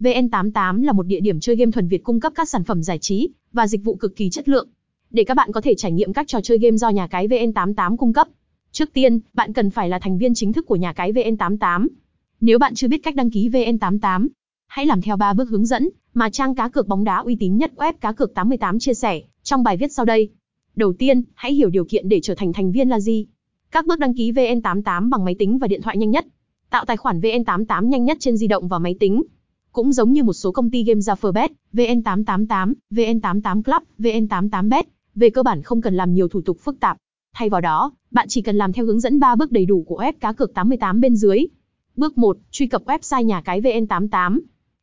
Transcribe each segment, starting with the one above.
VN88 là một địa điểm chơi game thuần Việt cung cấp các sản phẩm giải trí và dịch vụ cực kỳ chất lượng để các bạn có thể trải nghiệm các trò chơi game do nhà cái VN88 cung cấp. Trước tiên, bạn cần phải là thành viên chính thức của nhà cái VN88. Nếu bạn chưa biết cách đăng ký VN88, hãy làm theo 3 bước hướng dẫn mà trang cá cược bóng đá uy tín nhất web cá cược 88 chia sẻ trong bài viết sau đây. Đầu tiên, hãy hiểu điều kiện để trở thành thành viên là gì. Các bước đăng ký VN88 bằng máy tính và điện thoại nhanh nhất. Tạo tài khoản VN88 nhanh nhất trên di động và máy tính. Cũng giống như một số công ty game ra Ferbet, VN888, VN88 Club, VN88Bet, về cơ bản không cần làm nhiều thủ tục phức tạp. Thay vào đó, bạn chỉ cần làm theo hướng dẫn 3 bước đầy đủ của web cá cược 88 bên dưới. Bước 1, truy cập website nhà cái VN88.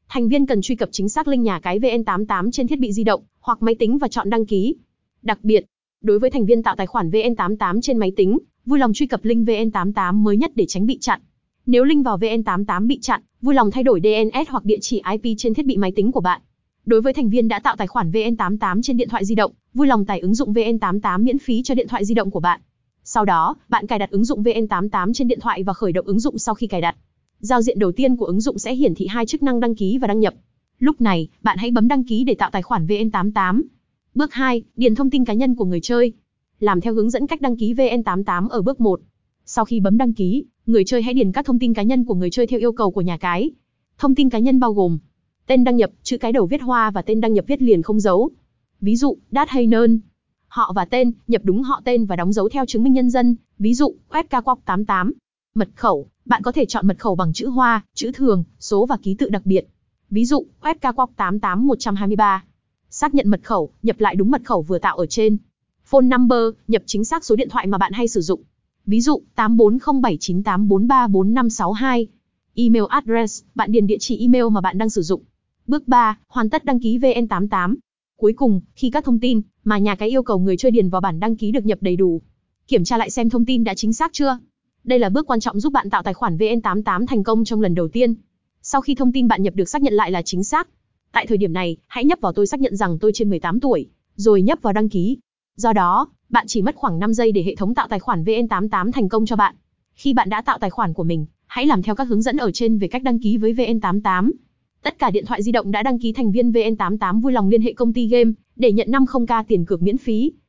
Thành viên cần truy cập chính xác link nhà cái VN88 trên thiết bị di động hoặc máy tính và chọn đăng ký. Đặc biệt, đối với thành viên tạo tài khoản VN88 trên máy tính, vui lòng truy cập link VN88 mới nhất để tránh bị chặn. Nếu link vào VN88 bị chặn, vui lòng thay đổi DNS hoặc địa chỉ IP trên thiết bị máy tính của bạn. Đối với thành viên đã tạo tài khoản VN88 trên điện thoại di động, vui lòng tải ứng dụng VN88 miễn phí cho điện thoại di động của bạn. Sau đó, bạn cài đặt ứng dụng VN88 trên điện thoại và khởi động ứng dụng sau khi cài đặt. Giao diện đầu tiên của ứng dụng sẽ hiển thị hai chức năng đăng ký và đăng nhập. Lúc này, bạn hãy bấm đăng ký để tạo tài khoản VN88. Bước 2, điền thông tin cá nhân của người chơi. Làm theo hướng dẫn cách đăng ký VN88 ở bước 1. Sau khi bấm đăng ký, người chơi hãy điền các thông tin cá nhân của người chơi theo yêu cầu của nhà cái. Thông tin cá nhân bao gồm tên đăng nhập, chữ cái đầu viết hoa và tên đăng nhập viết liền không dấu. Ví dụ, đát hay nơn. Họ và tên, nhập đúng họ tên và đóng dấu theo chứng minh nhân dân, ví dụ, FK88. Mật khẩu, bạn có thể chọn mật khẩu bằng chữ hoa, chữ thường, số và ký tự đặc biệt. Ví dụ, FK88123. Xác nhận mật khẩu, nhập lại đúng mật khẩu vừa tạo ở trên. Phone number, nhập chính xác số điện thoại mà bạn hay sử dụng. Ví dụ, 840798434562. Email address, bạn điền địa chỉ email mà bạn đang sử dụng. Bước 3, hoàn tất đăng ký VN88. Cuối cùng, khi các thông tin mà nhà cái yêu cầu người chơi điền vào bản đăng ký được nhập đầy đủ, kiểm tra lại xem thông tin đã chính xác chưa. Đây là bước quan trọng giúp bạn tạo tài khoản VN88 thành công trong lần đầu tiên. Sau khi thông tin bạn nhập được xác nhận lại là chính xác, tại thời điểm này, hãy nhấp vào tôi xác nhận rằng tôi trên 18 tuổi, rồi nhấp vào đăng ký. Do đó, bạn chỉ mất khoảng 5 giây để hệ thống tạo tài khoản VN88 thành công cho bạn. Khi bạn đã tạo tài khoản của mình, hãy làm theo các hướng dẫn ở trên về cách đăng ký với VN88. Tất cả điện thoại di động đã đăng ký thành viên VN88 vui lòng liên hệ công ty game để nhận 50k tiền cược miễn phí.